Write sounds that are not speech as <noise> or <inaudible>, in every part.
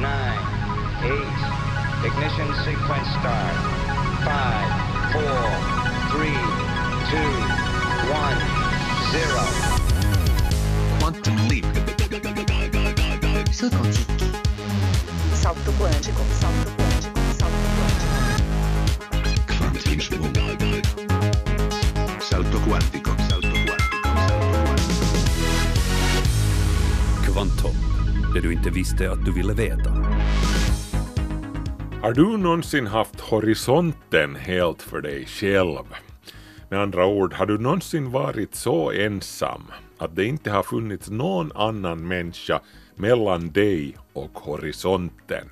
nine, eight. Ignition sequence start. Five, four, three, two, one, zero. Quantum leap. Salto quântico. Salto quântico. Salto quântico. Salto quântico. Quantum Salto quantico. Salto quantico. Salto quantico. Kvantum, det du inte visste att du ville veta. Har du någonsin haft horisonten helt för dig själv? Med andra ord, har du någonsin varit så ensam att det inte har funnits någon annan människa mellan dig och horisonten?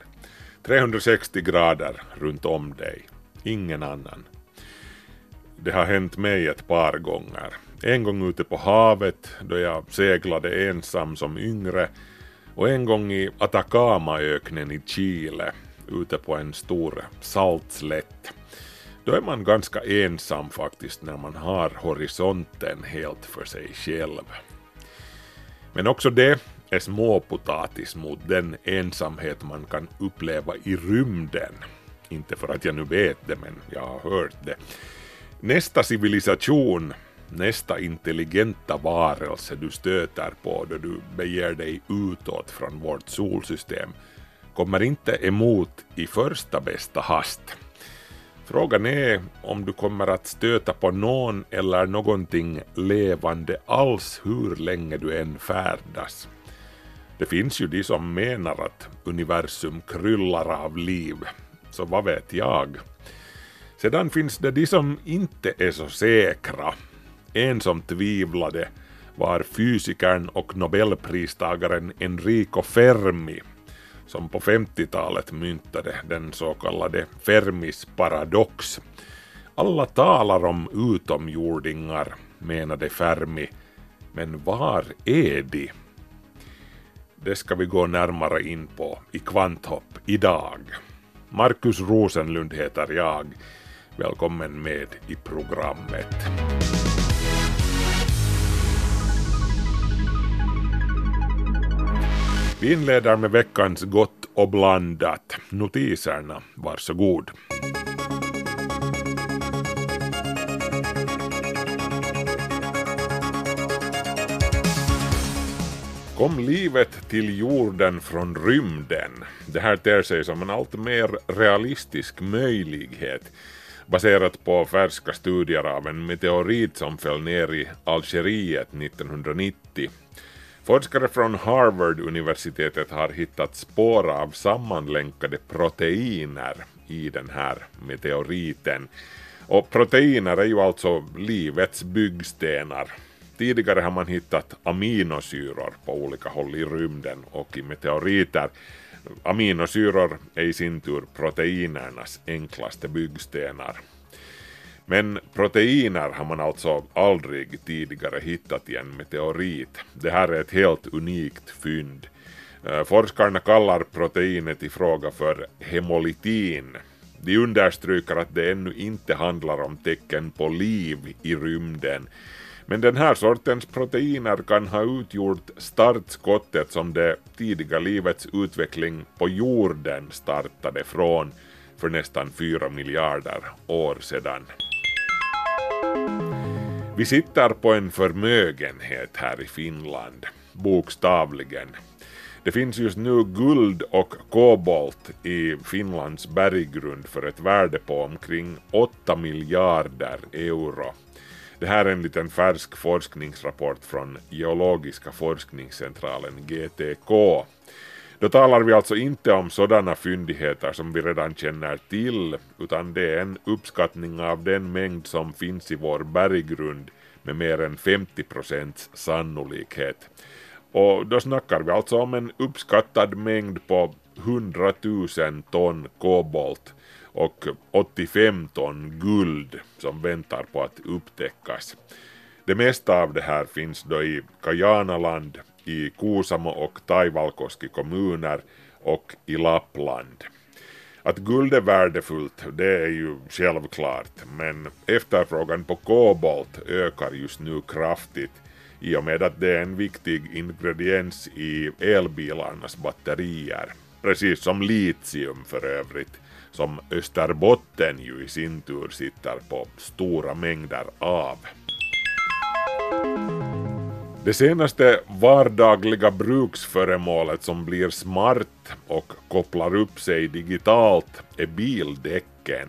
360 grader runt om dig. Ingen annan. Det har hänt mig ett par gånger. En gång ute på havet då jag seglade ensam som yngre och en gång i Atacamaöknen i Chile ute på en stor saltslätt. Då är man ganska ensam faktiskt när man har horisonten helt för sig själv. Men också det är småpotatis mot den ensamhet man kan uppleva i rymden. Inte för att jag nu vet det, men jag har hört det. Nästa civilisation, nästa intelligenta varelse du stöter på då du beger dig utåt från vårt solsystem kommer inte emot i första bästa hast. Frågan är om du kommer att stöta på någon eller någonting levande alls hur länge du än färdas. Det finns ju de som menar att universum kryllar av liv, så vad vet jag? Sedan finns det de som inte är så säkra. En som tvivlade var fysikern och nobelpristagaren Enrico Fermi som på 50-talet myntade den så kallade Fermis paradox. Alla talar om utomjordingar, menade Fermi, men var är de? Det ska vi gå närmare in på i Kvanthopp idag. Markus Rosenlund heter jag. Välkommen med i programmet. Vi inleder med veckans gott och blandat. Notiserna, varsågod. Kom livet till jorden från rymden? Det här ter sig som en allt mer realistisk möjlighet baserat på färska studier av en meteorit som föll ner i Algeriet 1990. Forskare från Harvard-universitetet har hittat spår av sammanlänkade proteiner i den här meteoriten. Och proteiner är ju alltså livets byggstenar. Tidigare har man hittat aminosyror på olika håll i rymden och i meteoriter. Aminosyror är i sin tur proteinernas enklaste byggstenar. Men proteiner har man alltså aldrig tidigare hittat i en meteorit. Det här är ett helt unikt fynd. Eh, forskarna kallar proteinet i fråga för hemolytin. De understryker att det ännu inte handlar om tecken på liv i rymden. Men den här sortens proteiner kan ha utgjort startskottet som det tidiga livets utveckling på jorden startade från för nästan fyra miljarder år sedan. Vi sitter på en förmögenhet här i Finland, bokstavligen. Det finns just nu guld och kobolt i Finlands berggrund för ett värde på omkring 8 miljarder euro. Det här är en liten färsk forskningsrapport från Geologiska forskningscentralen GTK. Då talar vi alltså inte om sådana fyndigheter som vi redan känner till, utan det är en uppskattning av den mängd som finns i vår berggrund med mer än 50 procents sannolikhet. Och då snackar vi alltså om en uppskattad mängd på 100 000 ton kobolt och 85 ton guld som väntar på att upptäckas. Det mesta av det här finns då i Kajanaland, i Kuusamo och Taivalkoski kommuner och i Lappland. Att guld är värdefullt, det är ju självklart, men efterfrågan på kobolt ökar just nu kraftigt i och med att det är en viktig ingrediens i elbilarnas batterier. precis som litium för övrigt, som Österbotten ju i sin tur sitter på stora mängder av. Det senaste vardagliga bruksföremålet som blir smart och kopplar upp sig digitalt är bildäcken.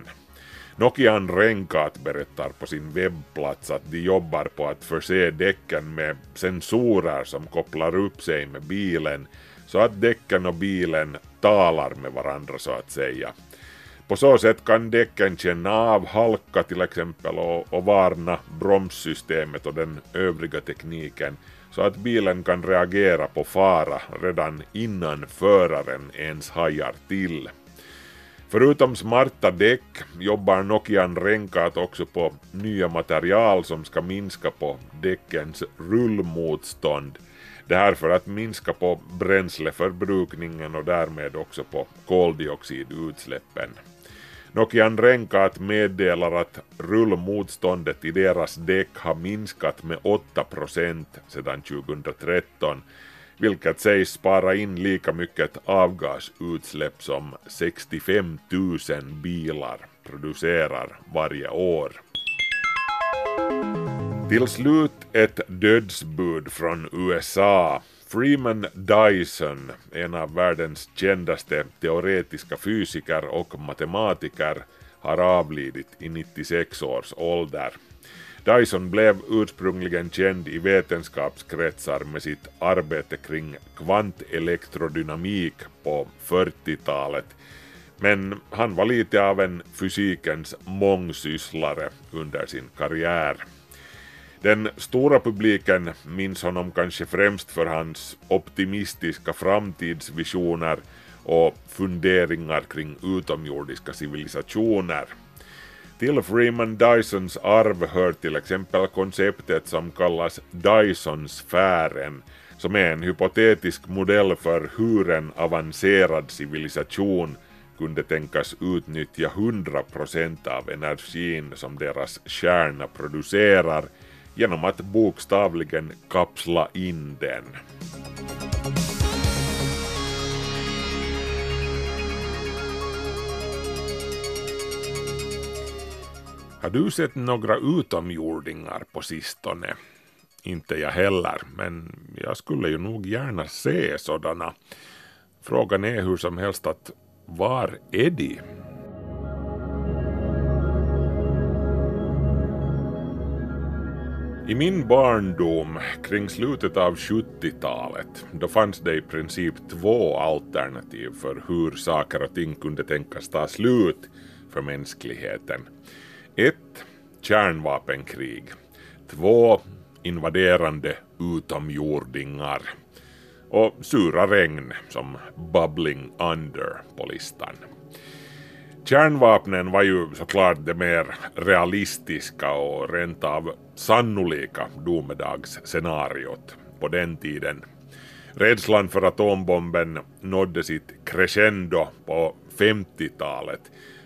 Nokian Renkaat berättar på sin webbplats att de jobbar på att förse däcken med sensorer som kopplar upp sig med bilen så att däcken och bilen talar med varandra så att säga. På så sätt kan däcken känna av halka till exempel och, och varna bromssystemet och den övriga tekniken så att bilen kan reagera på fara redan innan föraren ens hajar till. Förutom smarta däck jobbar Nokian Renkaat också på nya material som ska minska på däckens rullmotstånd. Det här för att minska på bränsleförbrukningen och därmed också på koldioxidutsläppen. Nokian Renkaat meddelar att rullmotståndet i deras däck har minskat med 8% sedan 2013 vilket sägs spara in lika mycket avgasutsläpp som 65 000 bilar producerar varje år. Till slut ett dödsbud från USA. Freeman Dyson, en av världens kändaste teoretiska fysiker och matematiker, har avlidit i 96 års ålder. Dyson blev ursprungligen känd i vetenskapskretsar med sitt arbete kring kvantelektrodynamik på 40-talet, men han var lite av en fysikens mångsysslare under sin karriär. Den stora publiken minns honom kanske främst för hans optimistiska framtidsvisioner och funderingar kring utomjordiska civilisationer. Till Freeman Dysons arv hör till exempel konceptet som kallas Dysonsfären, som är en hypotetisk modell för hur en avancerad civilisation kunde tänkas utnyttja 100% av energin som deras kärna producerar genom att bokstavligen kapsla in den. Har du sett några utomjordingar på sistone? Inte jag heller, men jag skulle ju nog gärna se sådana. Frågan är hur som helst att var är de? I min barndom, kring slutet av 70-talet, då fanns det i princip två alternativ för hur saker och ting kunde tänkas ta slut för mänskligheten. Ett, kärnvapenkrig. Två, invaderande utomjordingar. Och sura regn som bubbling under på listan. Kärnvapnen var ju såklart det mer realistiska och rent av sannolika domedagsscenariot på den tiden. Rädslan för atombomben nådde sitt crescendo på 50-talet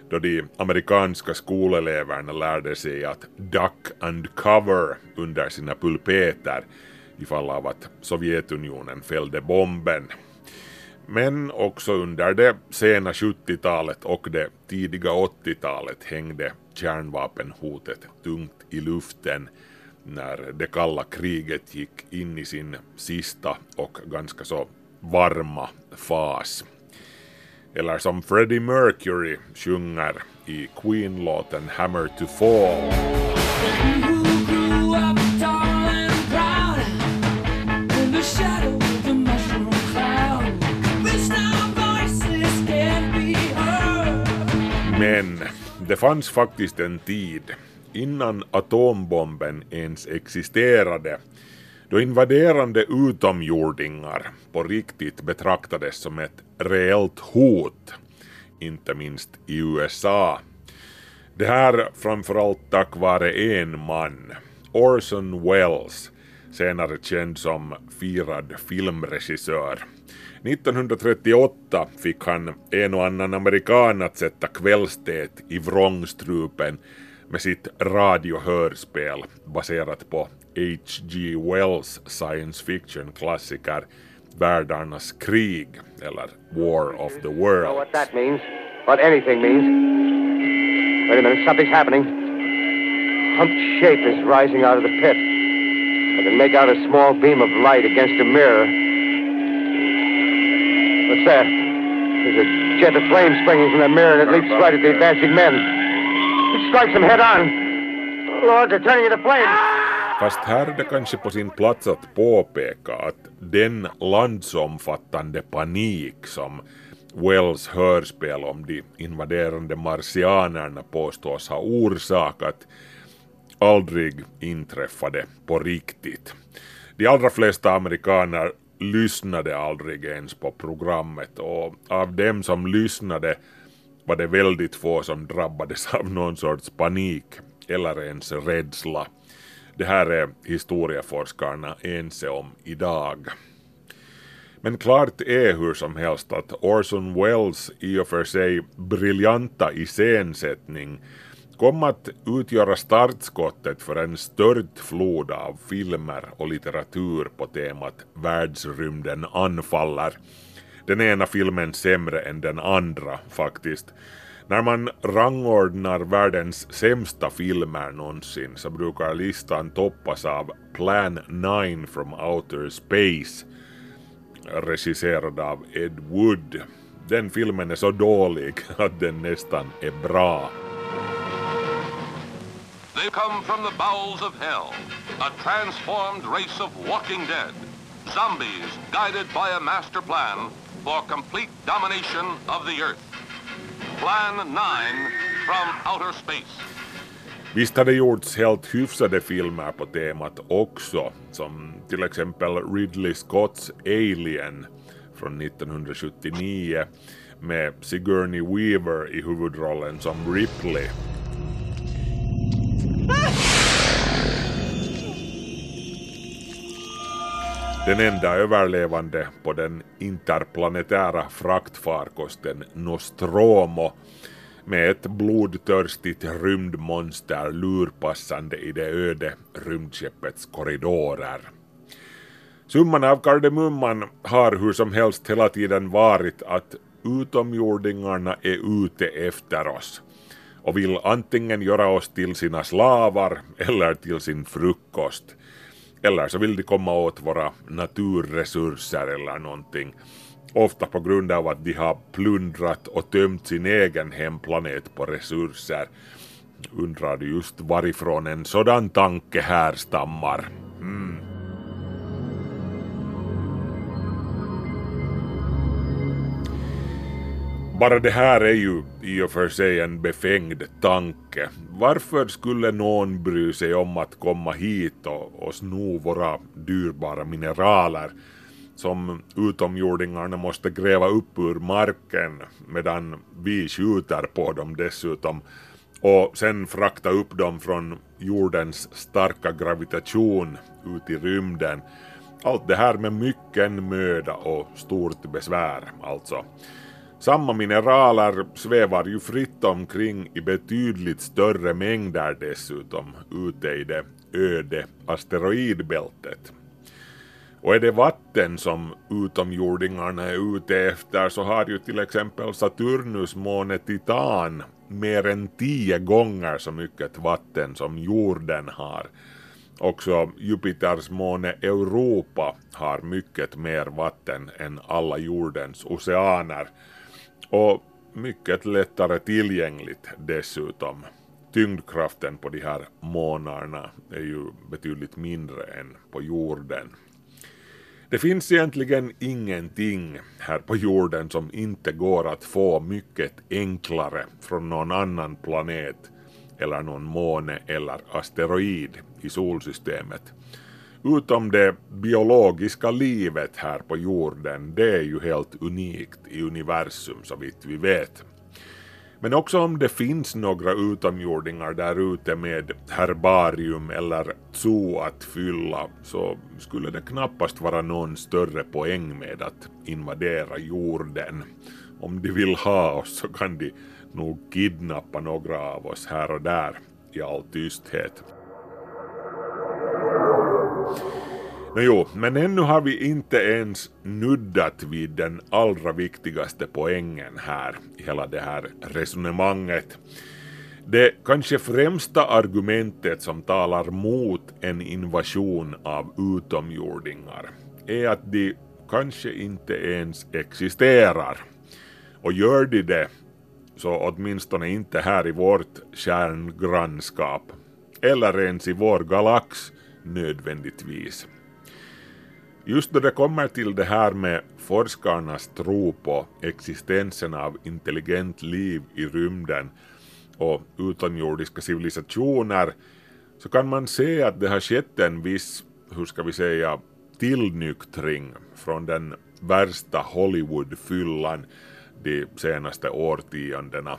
då de amerikanska skoleleverna lärde sig att duck and cover under sina pulpeter ifall av att Sovjetunionen fällde bomben. Men också under det sena 70-talet och det tidiga 80-talet hängde kärnvapenhotet tungt i luften när det kalla kriget gick in i sin sista och ganska så varma fas. Eller som Freddie Mercury sjunger i Queen-låten Hammer to Fall. Det fanns faktiskt en tid innan atombomben ens existerade då invaderande utomjordingar på riktigt betraktades som ett reellt hot, inte minst i USA. Det här framförallt tack vare en man, Orson Welles, senare känd som firad filmregissör. 1938 fick han en och annan amerikan att sätta kvällstät i vrångstrupen med sitt radiohörspel baserat på H.G. Wells science fiction-klassiker världarnas krig, eller War of the know World. what that means. What anything means. Wait a minute, something's happening. Humped shape is rising out of the pit. I can make out a small beam of light against a mirror. What's that? There's a jet of flame springing from the mirror and it leaps right at the advancing men. It strikes them head on. Lord, they're turning into flames. Fast här är det kanske på sin plats att påpeka att den landsomfattande panik som Wells hörspel om de invaderande marsianerna påstås ha orsakat aldrig inträffade på riktigt. De allra flesta amerikaner lyssnade aldrig ens på programmet och av dem som lyssnade var det väldigt få som drabbades av någon sorts panik eller ens rädsla. Det här är historieforskarna ense om idag. Men klart är hur som helst att Orson Welles i och för sig briljanta iscensättning kom att utgöra startskottet för en stört flod av filmer och litteratur på temat världsrymden anfaller. Den ena filmen sämre än den andra faktiskt. När man rangordnar världens sämsta filmer någonsin så brukar listan toppas av Plan 9 from Outer Space regisserad av Ed Wood. Den filmen är så dålig <laughs> att den nästan är bra. They've come from the bowels of hell, a transformed race of walking dead, zombies guided by a master plan for complete domination of the earth. Plan 9 from outer space. Visst har det gjorts helt hyfsade filmer på temat också, som till exempel Ridley Scotts Alien från 1979 med Sigourney Weaver i huvudrollen som Ripley. Den enda överlevande på den interplanetära fraktfarkosten Nostromo med ett blodtörstigt rymdmonster lurpassande i det öde rymdskeppets korridorer. Summan av kardemumman har hur som helst hela tiden varit att utomjordingarna är ute efter oss och vill antingen göra oss till sina slavar eller till sin frukost. Eller så vill de komma åt våra naturresurser eller någonting. Ofta på grund av att de har plundrat och tömt sin egen hemplanet på resurser. Undrar du just varifrån en sådan tanke härstammar? Bara det här är ju i och för sig en befängd tanke. Varför skulle någon bry sig om att komma hit och, och sno våra dyrbara mineraler som utomjordingarna måste gräva upp ur marken medan vi skjuter på dem dessutom och sen frakta upp dem från jordens starka gravitation ut i rymden. Allt det här med mycken möda och stort besvär alltså. Samma mineraler svävar ju fritt omkring i betydligt större mängder dessutom ute i det öde asteroidbältet. Och är det vatten som utomjordingarna är ute efter så har ju till exempel Saturnus måne Titan mer än tio gånger så mycket vatten som jorden har. Också Jupiters måne Europa har mycket mer vatten än alla jordens oceaner och mycket lättare tillgängligt dessutom. Tyngdkraften på de här månarna är ju betydligt mindre än på jorden. Det finns egentligen ingenting här på jorden som inte går att få mycket enklare från någon annan planet eller någon måne eller asteroid i solsystemet. Utom det biologiska livet här på jorden, det är ju helt unikt i universum så vitt vi vet. Men också om det finns några utomjordingar där ute med herbarium eller zoo att fylla så skulle det knappast vara någon större poäng med att invadera jorden. Om de vill ha oss så kan de nog kidnappa några av oss här och där i all tysthet. No, jo, men ännu har vi inte ens nuddat vid den allra viktigaste poängen här i hela det här resonemanget. Det kanske främsta argumentet som talar mot en invasion av utomjordingar är att de kanske inte ens existerar. Och gör de det, så åtminstone inte här i vårt kärngrannskap, eller ens i vår galax nödvändigtvis. Just då det kommer till det här med forskarnas tro på existensen av intelligent liv i rymden och utomjordiska civilisationer så kan man se att det har skett en viss, hur ska vi säga, tillnyktring från den värsta Hollywoodfyllan de senaste årtiondena.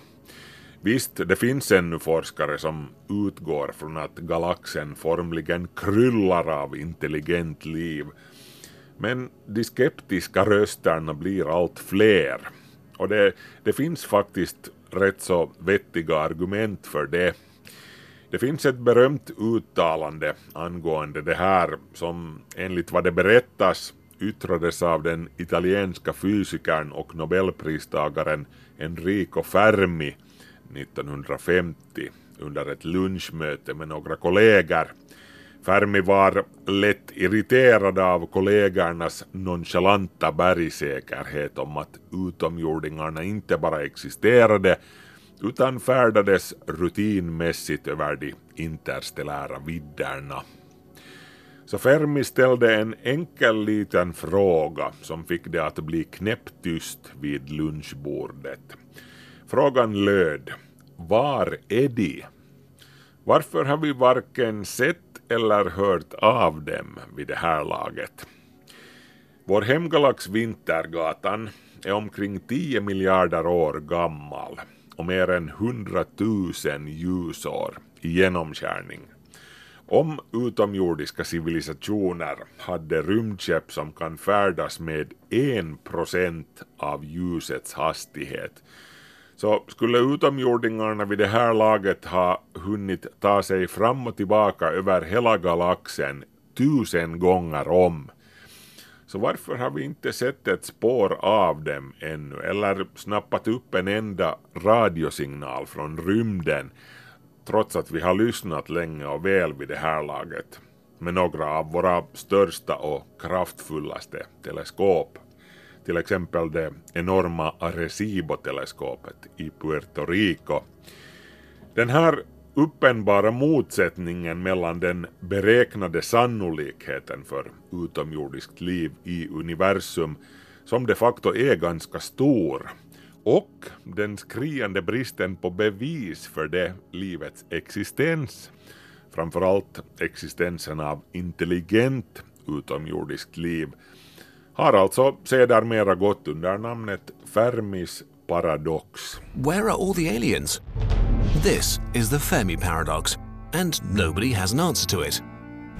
Visst, det finns ännu forskare som utgår från att galaxen formligen kryllar av intelligent liv. Men de skeptiska rösterna blir allt fler. Och det, det finns faktiskt rätt så vettiga argument för det. Det finns ett berömt uttalande angående det här som enligt vad det berättas yttrades av den italienska fysikern och nobelpristagaren Enrico Fermi 1950 under ett lunchmöte med några kollegor. Fermi var lätt irriterad av kollegornas nonchalanta bergsäkerhet om att utomjordingarna inte bara existerade utan färdades rutinmässigt över de interstellära vidderna. Så Fermi ställde en enkel liten fråga som fick det att bli knäpptyst vid lunchbordet. Frågan löd Var är de? Varför har vi varken sett eller hört av dem vid det här laget? Vår hemgalax Vintergatan är omkring 10 miljarder år gammal och mer än 100 000 ljusår i genomskärning. Om utomjordiska civilisationer hade rymdskepp som kan färdas med 1 % av ljusets hastighet så skulle utomjordingarna vid det här laget ha hunnit ta sig fram och tillbaka över hela galaxen tusen gånger om. Så varför har vi inte sett ett spår av dem ännu eller snappat upp en enda radiosignal från rymden trots att vi har lyssnat länge och väl vid det här laget med några av våra största och kraftfullaste teleskop. Till exempel det enorma Arecibo-teleskopet i Puerto Rico. Den här uppenbara motsättningen mellan den beräknade sannolikheten för utomjordiskt liv i universum som de facto är ganska stor och den skriande bristen på bevis för det livets existens, framförallt existensen av intelligent utomjordiskt liv, har alltså sedermera gått under namnet Fermis paradox. Where are all the aliens? This is the Fermi paradox, and nobody has an answer to it.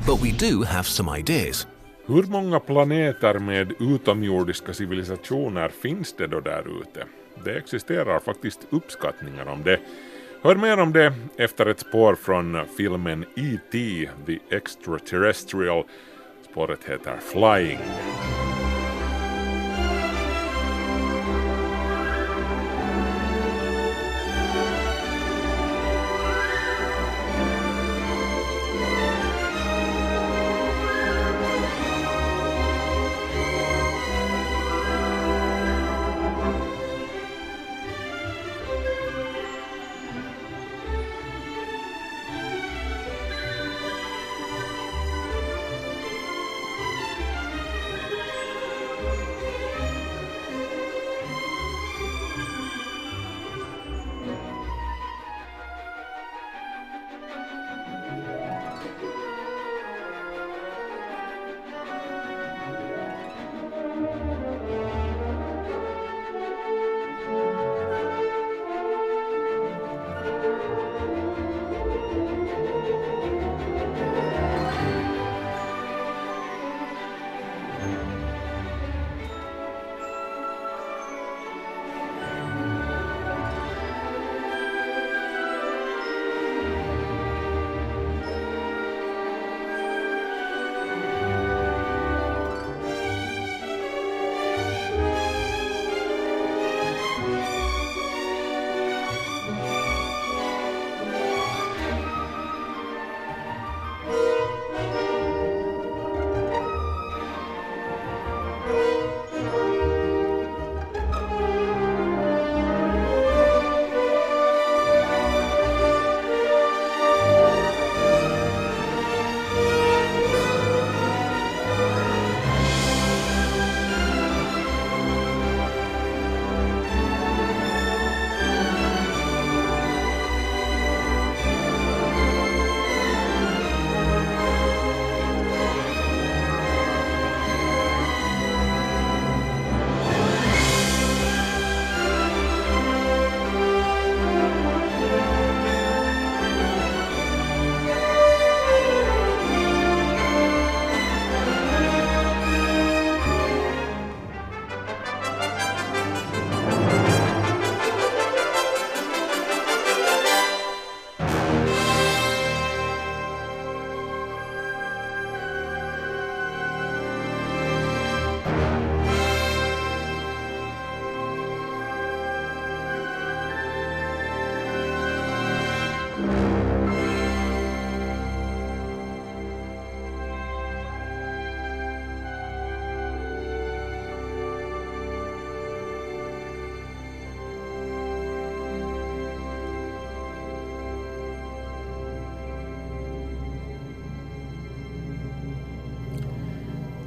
But we do have some ideas. Hur många planeter med utomjordiska civilisationer finns det då där ute? Det existerar faktiskt uppskattningar om det. Hör mer om det efter ett spår från filmen E.T. The Extraterrestrial. Spåret heter Flying.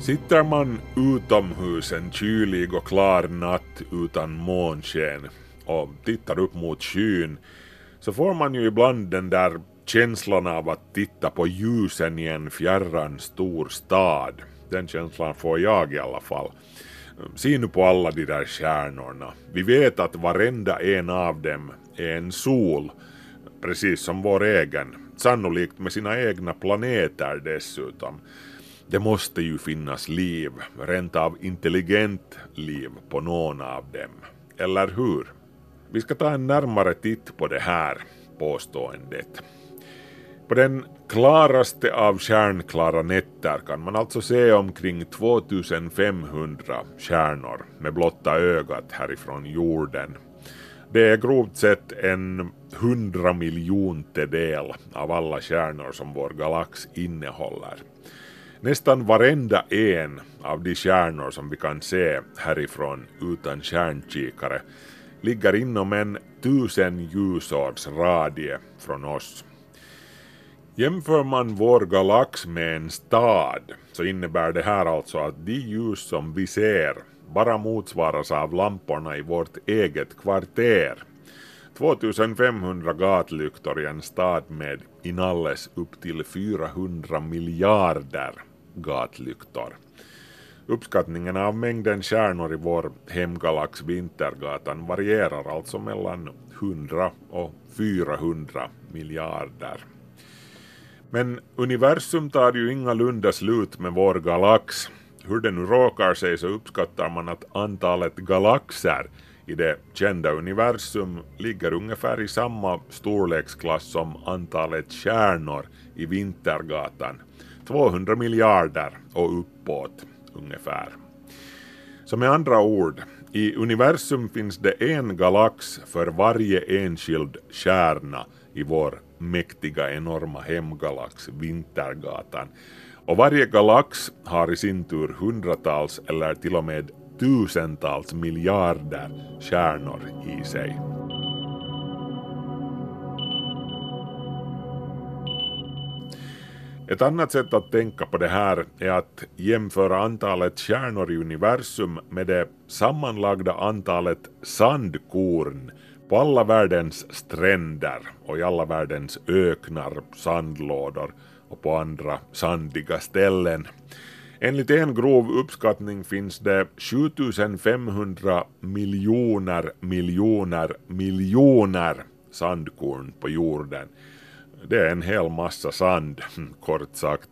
Sitter man utomhus en kylig och klar natt utan månsken och tittar upp mot skyn så får man ju ibland den där känslan av att titta på ljusen i en fjärran stor stad. Den känslan får jag i alla fall. Se nu på alla de där stjärnorna. Vi vet att varenda en av dem är en sol, precis som vår egen. Sannolikt med sina egna planeter dessutom. Det måste ju finnas liv, rent av intelligent liv på någon av dem. Eller hur? Vi ska ta en närmare titt på det här påståendet. På den klaraste av stjärnklara nätter kan man alltså se omkring 2500 stjärnor med blotta ögat härifrån jorden. Det är grovt sett en hundra av alla stjärnor som vår galax innehåller. Nästan varenda en av de stjärnor som vi kan se härifrån utan stjärnkikare ligger inom en tusen ljusårs radie från oss. Jämför man vår galax med en stad så innebär det här alltså att de ljus som vi ser bara motsvaras av lamporna i vårt eget kvarter. 2500 gatlyktor i en stad med inalles upp till 400 miljarder gatlyktor. Uppskattningen av mängden stjärnor i vår hemgalax Vintergatan varierar alltså mellan 100 och 400 miljarder. Men universum tar ju ingalunda slut med vår galax. Hur det nu råkar sig så uppskattar man att antalet galaxer i det kända universum ligger ungefär i samma storleksklass som antalet stjärnor i Vintergatan. 200 miljarder och uppåt ungefär. Så med andra ord, i universum finns det en galax för varje enskild stjärna i vår mäktiga enorma hemgalax Vintergatan. Och varje galax har i sin tur hundratals eller till och med tusentals miljarder stjärnor i sig. Ett annat sätt att tänka på det här är att jämföra antalet stjärnor i universum med det sammanlagda antalet sandkorn på alla världens stränder och i alla världens öknar, sandlådor och på andra sandiga ställen. Enligt en grov uppskattning finns det 7500 miljoner miljoner miljoner sandkorn på jorden. Det är en hel massa sand, hm, kort sagt.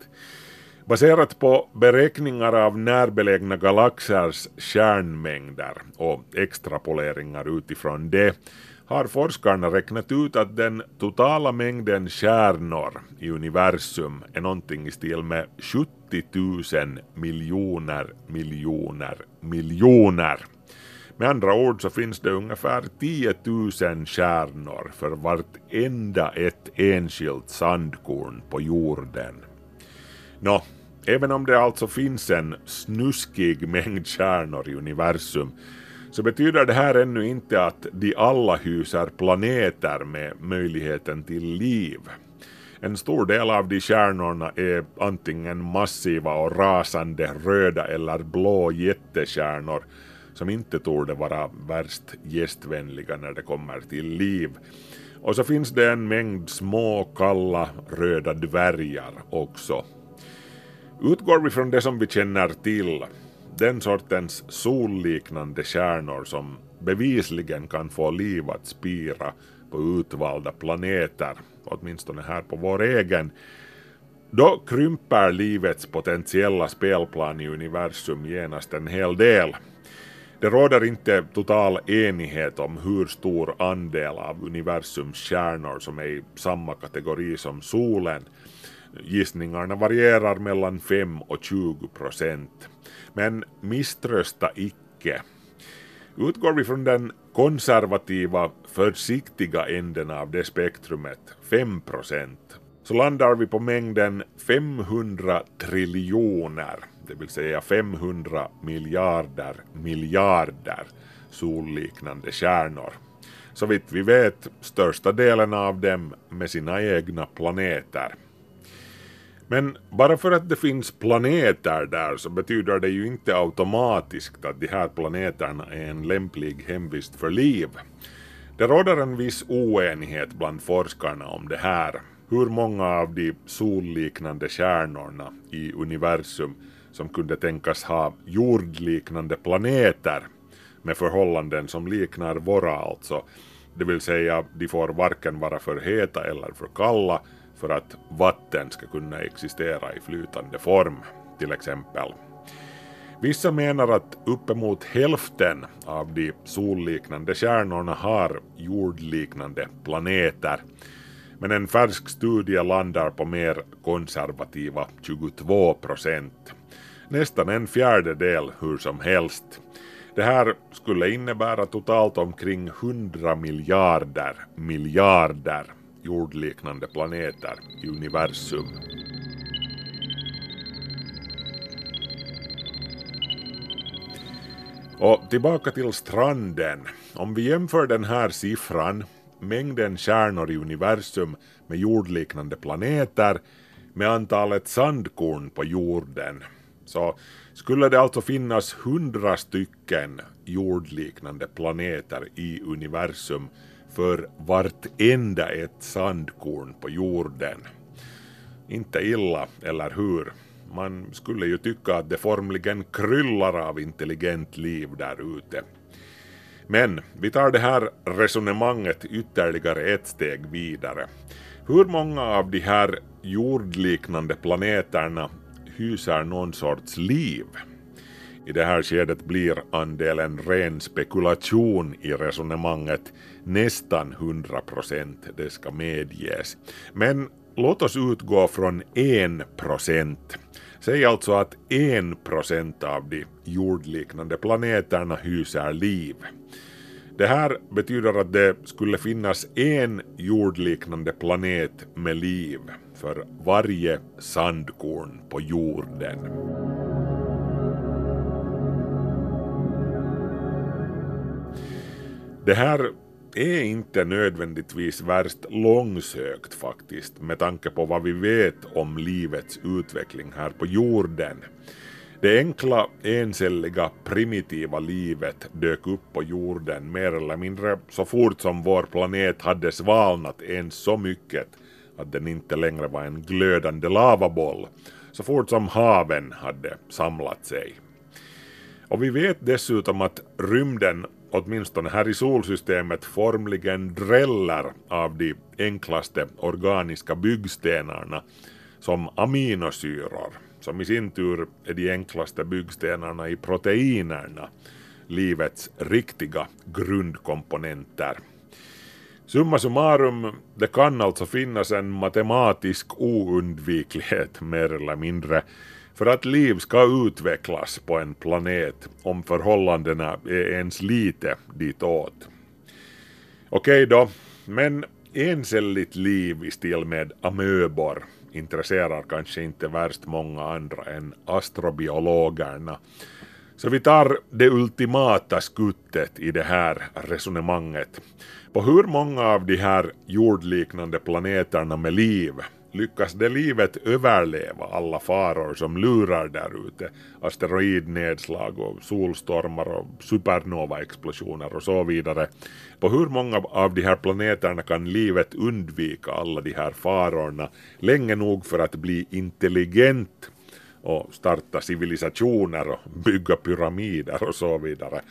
Baserat på beräkningar av närbelägna galaxers kärnmängder och extrapoleringar utifrån det har forskarna räknat ut att den totala mängden stjärnor i universum är någonting i stil med 70 000 miljoner miljoner miljoner. Med andra ord så finns det ungefär 10 000 stjärnor för vartenda ett enskilt sandkorn på jorden. Nå, även om det alltså finns en snuskig mängd stjärnor i universum så betyder det här ännu inte att de alla hyser planeter med möjligheten till liv. En stor del av de stjärnorna är antingen massiva och rasande röda eller blå jättestjärnor som inte torde vara värst gästvänliga när det kommer till liv. Och så finns det en mängd små kalla röda dvärgar också. Utgår vi från det som vi känner till, den sortens solliknande stjärnor som bevisligen kan få liv att spira på utvalda planeter, åtminstone här på vår egen, då krymper livets potentiella spelplan i universum genast en hel del. Det råder inte total enighet om hur stor andel av universums stjärnor som är i samma kategori som solen. Gissningarna varierar mellan 5 och 20 procent. Men misströsta icke. Utgår vi från den konservativa, försiktiga änden av det spektrumet, 5 procent, så landar vi på mängden 500 triljoner det vill säga 500 miljarder miljarder solliknande stjärnor. Så vitt vi vet största delen av dem med sina egna planeter. Men bara för att det finns planeter där så betyder det ju inte automatiskt att de här planeterna är en lämplig hemvist för liv. Det råder en viss oenighet bland forskarna om det här. Hur många av de solliknande stjärnorna i universum som kunde tänkas ha jordliknande planeter med förhållanden som liknar våra alltså. Det vill säga, de får varken vara för heta eller för kalla för att vatten ska kunna existera i flytande form, till exempel. Vissa menar att uppemot hälften av de solliknande stjärnorna har jordliknande planeter. Men en färsk studie landar på mer konservativa 22 procent. Nästan en fjärdedel hur som helst. Det här skulle innebära totalt omkring 100 miljarder miljarder jordliknande planeter i universum. Och tillbaka till stranden. Om vi jämför den här siffran, mängden stjärnor i universum med jordliknande planeter, med antalet sandkorn på jorden, så skulle det alltså finnas hundra stycken jordliknande planeter i universum för vartenda ett sandkorn på jorden. Inte illa, eller hur? Man skulle ju tycka att det formligen kryllar av intelligent liv där ute. Men vi tar det här resonemanget ytterligare ett steg vidare. Hur många av de här jordliknande planeterna hyser någon sorts liv? I det här skedet blir andelen ren spekulation i resonemanget nästan 100 procent, det ska medges. Men låt oss utgå från en procent. Säg alltså att en procent av de jordliknande planeterna hyser liv. Det här betyder att det skulle finnas en jordliknande planet med liv för varje sandkorn på jorden. Det här är inte nödvändigtvis värst långsökt faktiskt med tanke på vad vi vet om livets utveckling här på jorden. Det enkla, encelliga, primitiva livet dök upp på jorden mer eller mindre så fort som vår planet hade svalnat ens så mycket att den inte längre var en glödande lavaboll, så fort som haven hade samlat sig. Och vi vet dessutom att rymden åtminstone här i solsystemet formligen dräller av de enklaste organiska byggstenarna som aminosyror, som i sin tur är de enklaste byggstenarna i proteinerna, livets riktiga grundkomponenter. Summa summarum, det kan alltså finnas en matematisk oundviklighet mer eller mindre för att liv ska utvecklas på en planet om förhållandena är ens lite ditåt. Okej då, men encelligt liv i stil med amöbor intresserar kanske inte värst många andra än astrobiologerna. Så vi tar det ultimata skuttet i det här resonemanget. På hur många av de här jordliknande planeterna med liv lyckas det livet överleva alla faror som lurar där ute? Asteroidnedslag och solstormar och supernova-explosioner och så vidare. På hur många av de här planeterna kan livet undvika alla de här farorna länge nog för att bli intelligent och starta civilisationer och bygga pyramider och så vidare.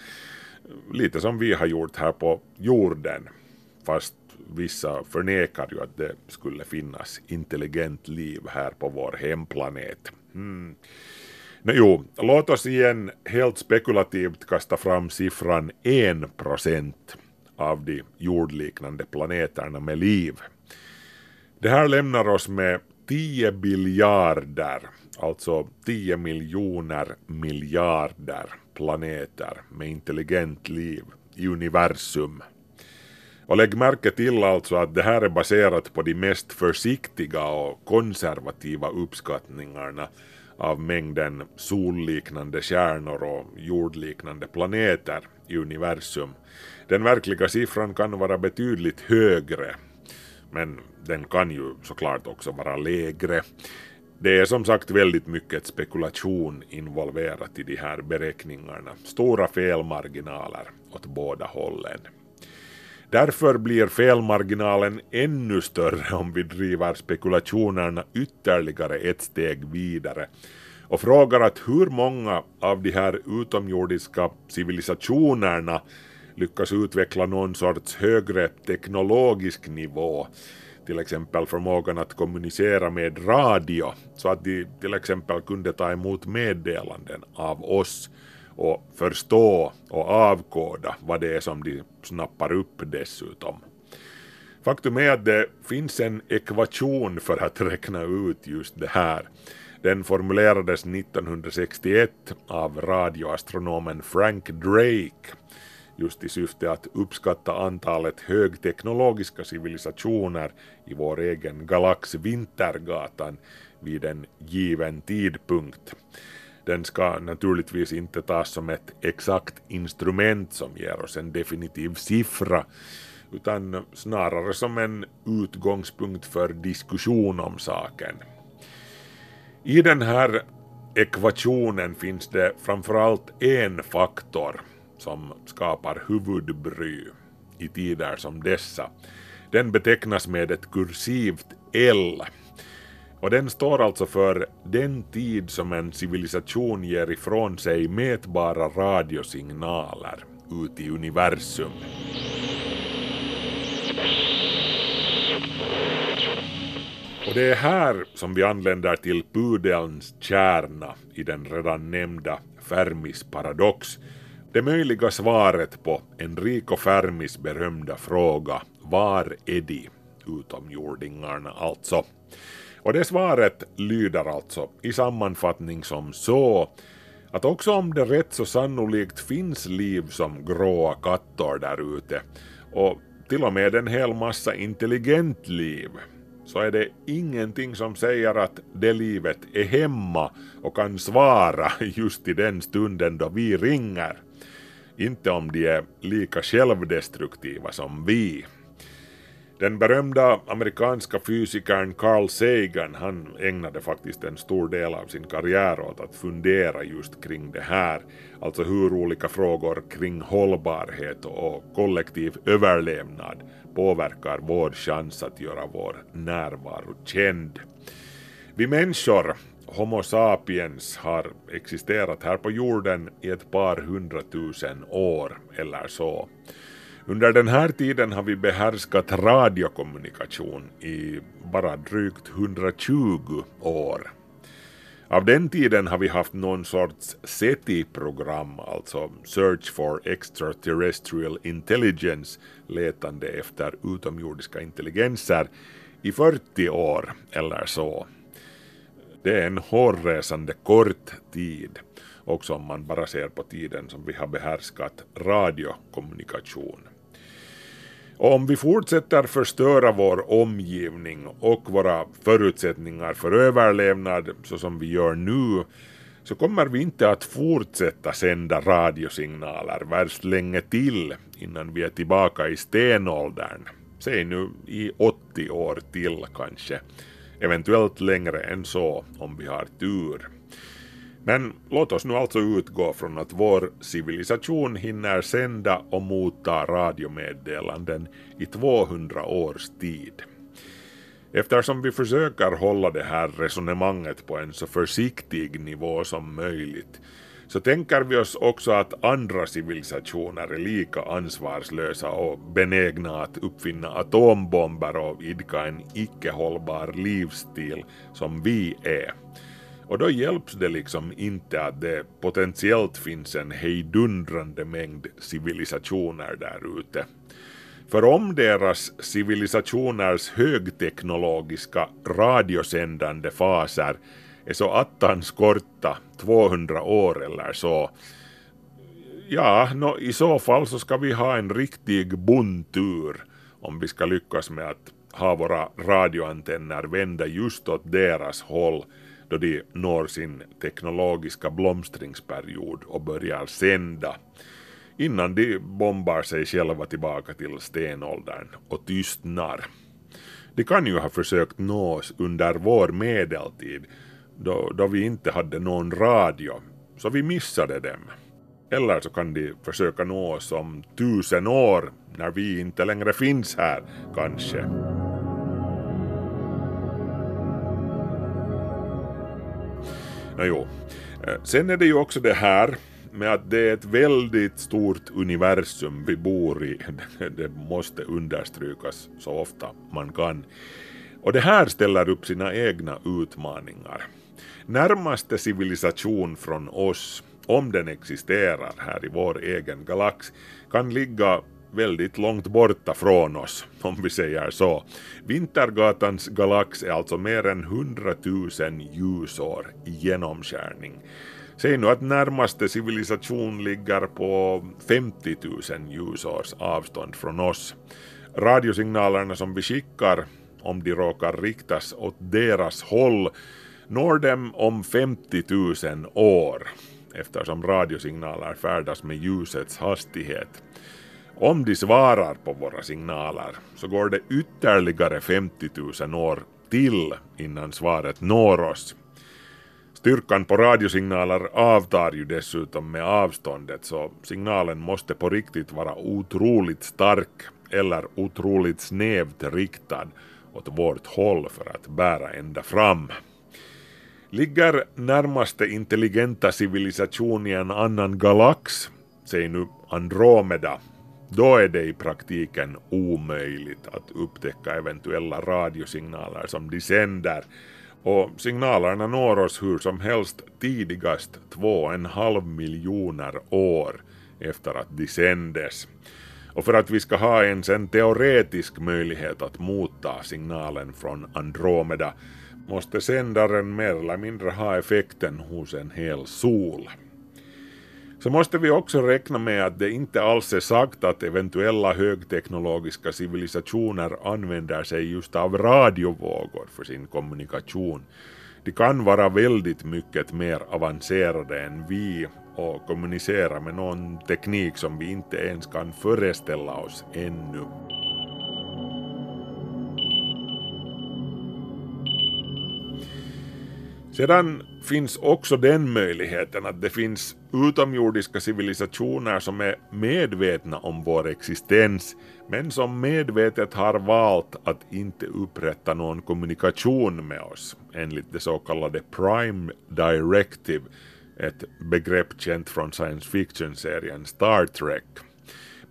Lite som vi har gjort här på jorden, fast vissa förnekar ju att det skulle finnas intelligent liv här på vår hemplanet. Mm. No, jo, låt oss igen helt spekulativt kasta fram siffran 1 procent av de jordliknande planeterna med liv. Det här lämnar oss med 10 biljarder, alltså 10 miljoner miljarder planeter med intelligent liv i universum. Och lägg märke till alltså att det här är baserat på de mest försiktiga och konservativa uppskattningarna av mängden solliknande stjärnor och jordliknande planeter i universum. Den verkliga siffran kan vara betydligt högre, men den kan ju såklart också vara lägre. Det är som sagt väldigt mycket spekulation involverat i de här beräkningarna. Stora felmarginaler åt båda hållen. Därför blir felmarginalen ännu större om vi driver spekulationerna ytterligare ett steg vidare och frågar att hur många av de här utomjordiska civilisationerna lyckas utveckla någon sorts högre teknologisk nivå till exempel förmågan att kommunicera med radio så att de till exempel kunde ta emot meddelanden av oss och förstå och avkoda vad det är som de snappar upp dessutom. Faktum är att det finns en ekvation för att räkna ut just det här. Den formulerades 1961 av radioastronomen Frank Drake just i syfte att uppskatta antalet högteknologiska civilisationer i vår egen galax Vintergatan vid en given tidpunkt. Den ska naturligtvis inte tas som ett exakt instrument som ger oss en definitiv siffra utan snarare som en utgångspunkt för diskussion om saken. I den här ekvationen finns det framförallt en faktor som skapar huvudbry i tider som dessa. Den betecknas med ett kursivt L och den står alltså för den tid som en civilisation ger ifrån sig mätbara radiosignaler ut i universum. Och det är här som vi anländer till pudelns kärna i den redan nämnda Fermis paradox det möjliga svaret på Enrico Fermis berömda fråga Var är de? Utomjordingarna alltså. Och det svaret lyder alltså i sammanfattning som så att också om det rätt så sannolikt finns liv som gråa katter där ute och till och med en hel massa intelligent liv så är det ingenting som säger att det livet är hemma och kan svara just i den stunden då vi ringer. Inte om de är lika självdestruktiva som vi. Den berömda amerikanska fysikern Carl Sagan han ägnade faktiskt en stor del av sin karriär åt att fundera just kring det här. Alltså hur olika frågor kring hållbarhet och kollektiv överlevnad påverkar vår chans att göra vår närvaro känd. Vi människor Homo sapiens har existerat här på jorden i ett par hundratusen år eller så. Under den här tiden har vi behärskat radiokommunikation i bara drygt 120 år. Av den tiden har vi haft någon sorts SETI-program, alltså Search for Extraterrestrial Intelligence, letande efter utomjordiska intelligenser, i 40 år eller så. Det är en hårresande kort tid, också om man bara ser på tiden som vi har behärskat radiokommunikation. Och om vi fortsätter förstöra vår omgivning och våra förutsättningar för överlevnad så som vi gör nu så kommer vi inte att fortsätta sända radiosignaler värst länge till innan vi är tillbaka i stenåldern. Säg nu i 80 år till kanske eventuellt längre än så om vi har tur. Men låt oss nu alltså utgå från att vår civilisation hinner sända och motta radiomeddelanden i 200 års tid. Eftersom vi försöker hålla det här resonemanget på en så försiktig nivå som möjligt så tänker vi oss också att andra civilisationer är lika ansvarslösa och benägna att uppfinna atombomber och idka en icke hållbar livsstil som vi är. Och då hjälps det liksom inte att det potentiellt finns en hejdundrande mängd civilisationer där ute. För om deras civilisationers högteknologiska radiosändande faser E är så attans korta, 200 år eller så. Ja, no, i så fall så ska vi ha en riktig bondtur om vi ska lyckas med att ha våra radioantenner vända just åt deras håll då de når sin teknologiska blomstringsperiod och börjar sända innan de bombar sig själva tillbaka till stenåldern och tystnar. De kan ju ha försökt nå oss under vår medeltid då, då vi inte hade någon radio, så vi missade dem. Eller så kan de försöka nå oss om tusen år, när vi inte längre finns här, kanske. Nå, jo. Eh, sen är det ju också det här med att det är ett väldigt stort universum vi bor i. <laughs> Det måste understrykas så ofta man kan. Och det här ställer upp sina egna utmaningar. Närmaste civilisation från oss, om den existerar här i vår egen galax, kan ligga väldigt långt borta från oss, om vi säger så. Vintergatans galax är alltså mer än 100 000 ljusår i genomskärning. Säg nu att närmaste civilisation ligger på 50 000 ljusårs avstånd från oss. Radiosignalerna som vi skickar, om de råkar riktas åt deras håll, når dem om 50 000 år, eftersom radiosignaler färdas med ljusets hastighet. Om de svarar på våra signaler så går det ytterligare 50 000 år till innan svaret når oss. Styrkan på radiosignaler avtar ju dessutom med avståndet så signalen måste på riktigt vara otroligt stark eller otroligt snävt riktad åt vårt håll för att bära ända fram. Ligger närmaste intelligenta civilisation i en annan galax, säg nu Andromeda, då är det i praktiken omöjligt att upptäcka eventuella radiosignaler som de sänder och signalerna når oss hur som helst tidigast två och en halv miljoner år efter att de sändes. Och för att vi ska ha ens en teoretisk möjlighet att motta signalen från Andromeda måste sändaren mer eller mindre ha effekten hos en hel sol. Så måste vi också räkna med att det inte alls är sagt att eventuella högteknologiska civilisationer använder sig just av radiovågor för sin kommunikation. De kan vara väldigt mycket mer avancerade än vi och kommunicera med någon teknik som vi inte ens kan föreställa oss ännu. Sedan finns också den möjligheten att det finns utomjordiska civilisationer som är medvetna om vår existens men som medvetet har valt att inte upprätta någon kommunikation med oss enligt det så kallade Prime Directive, ett begrepp känt från science fiction-serien Star Trek.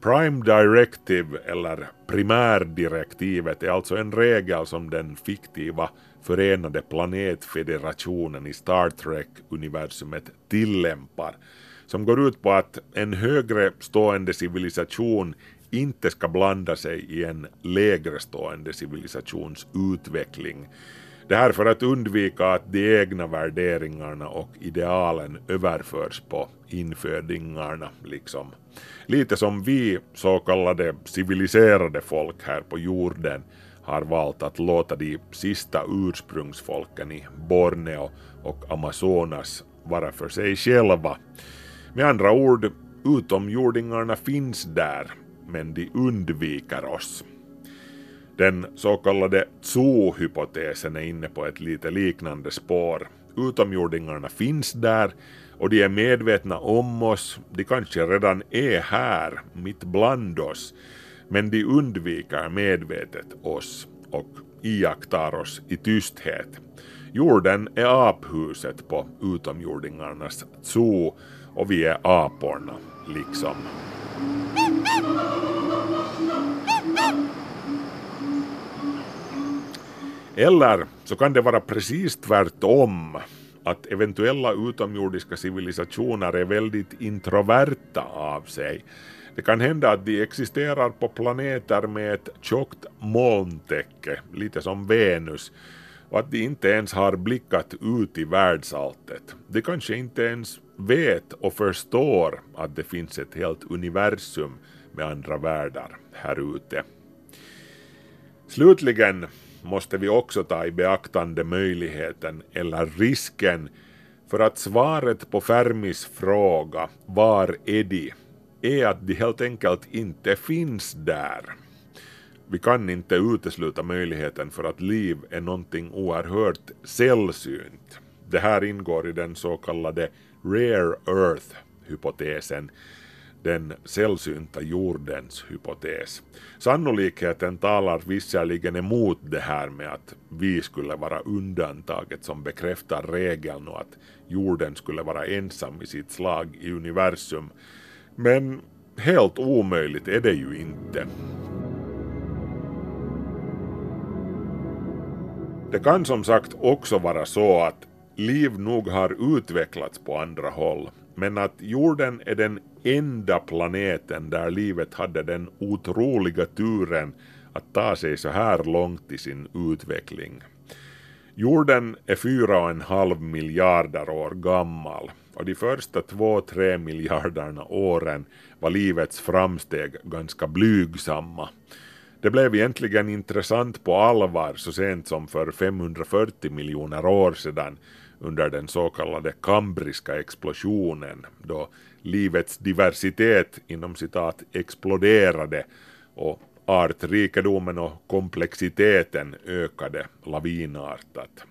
Prime Directive, eller primärdirektivet, är alltså en regel som den fiktiva Förenade planetfederationen i Star Trek-universumet tillämpar, som går ut på att en högre stående civilisation inte ska blanda sig i en lägre stående civilisations utveckling. Det här för att undvika att de egna värderingarna och idealen överförs på infödingarna liksom. Lite som vi så kallade civiliserade folk här på jorden har valt att låta de sista ursprungsfolken i Borneo och Amazonas vara för sig själva. Med andra ord, utomjordingarna finns där, men de undviker oss. Den så kallade zoo-hypotesen är inne på ett lite liknande spår. Utomjordingarna finns där och de är medvetna om oss, de kanske redan är här, mitt bland oss, men de undviker medvetet oss och iakttar oss i tysthet. Jorden är aphuset på utomjordingarnas zoo och vi är aporna, liksom. Eller så kan det vara precis tvärtom, att eventuella utomjordiska civilisationer är väldigt introverta av sig. Det kan hända att de existerar på planeter med ett tjockt molntäcke, lite som Venus, och att de inte ens har blickat ut i världsalltet. De kanske inte ens vet och förstår att det finns ett helt universum med andra världar här ute. Slutligen måste vi också ta i beaktande möjligheten eller risken för att svaret på Fermis fråga ”Var är de?” är att de helt enkelt inte finns där. Vi kan inte utesluta möjligheten för att liv är någonting oerhört sällsynt. Det här ingår i den så kallade Rare Earth-hypotesen, den sällsynta jordens hypotes. Sannolikheten talar visserligen emot det här med att vi skulle vara undantaget som bekräftar regeln och att jorden skulle vara ensam i sitt slag i universum. Men helt omöjligt är det ju inte. Det kan som sagt också vara så att liv nog har utvecklats på andra håll, men att jorden är den enda planeten där livet hade den otroliga turen att ta sig så här långt i sin utveckling. Jorden är fyra och en halv miljarder år gammal och de första två-tre miljarderna åren var livets framsteg ganska blygsamma. Det blev egentligen intressant på allvar så sent som för 540 miljoner år sedan under den så kallade kambriska explosionen då livets diversitet inom citat exploderade och artrikedomen och komplexiteten ökade lavinartat.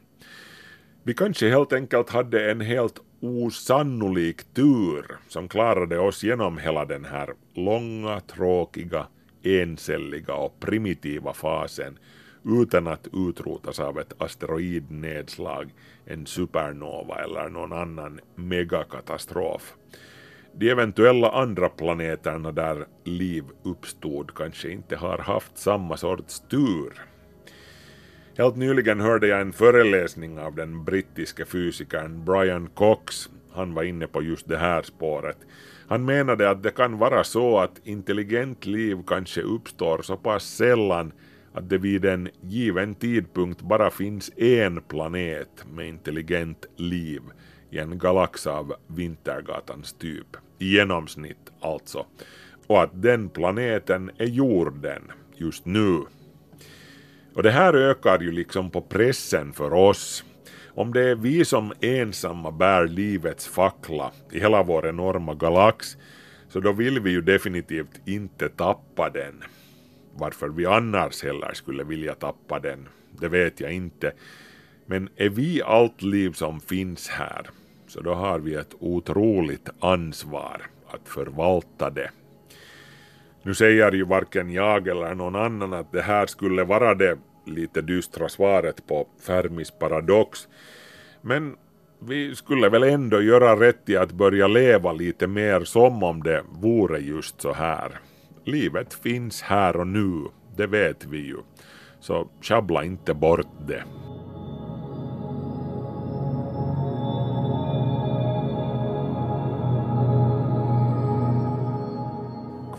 Vi kanske helt enkelt hade en helt osannolik tur som klarade oss genom hela den här långa, tråkiga, encelliga och primitiva fasen utan att utrotas av ett asteroidnedslag, en supernova eller någon annan megakatastrof. De eventuella andra planeterna där liv uppstod kanske inte har haft samma sorts tur. Helt nyligen hörde jag en föreläsning av den brittiske fysikern Brian Cox. Han var inne på just det här spåret. Han menade att det kan vara så att intelligent liv kanske uppstår så pass sällan att det vid en given tidpunkt bara finns en planet med intelligent liv i en galax av Vintergatans typ. I genomsnitt alltså. Och att den planeten är jorden just nu. Och det här ökar ju liksom på pressen för oss. Om det är vi som ensamma bär livets fackla i hela vår enorma galax så då vill vi ju definitivt inte tappa den. Varför vi annars heller skulle vilja tappa den, det vet jag inte. Men är vi allt liv som finns här, så då har vi ett otroligt ansvar att förvalta det. Nu säger ju varken jag eller någon annan att det här skulle vara det lite dystra svaret på Fermis paradox. Men vi skulle väl ändå göra rätt i att börja leva lite mer som om det vore just så här. Livet finns här och nu, det vet vi ju. Så sjabbla inte bort det.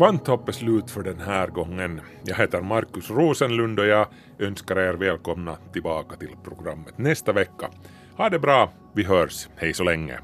Kvanthopp är slut för den här gången. Jag heter Markus Rosenlund och jag önskar er välkomna tillbaka till programmet nästa vecka. Ha det bra, vi hörs, hej så länge.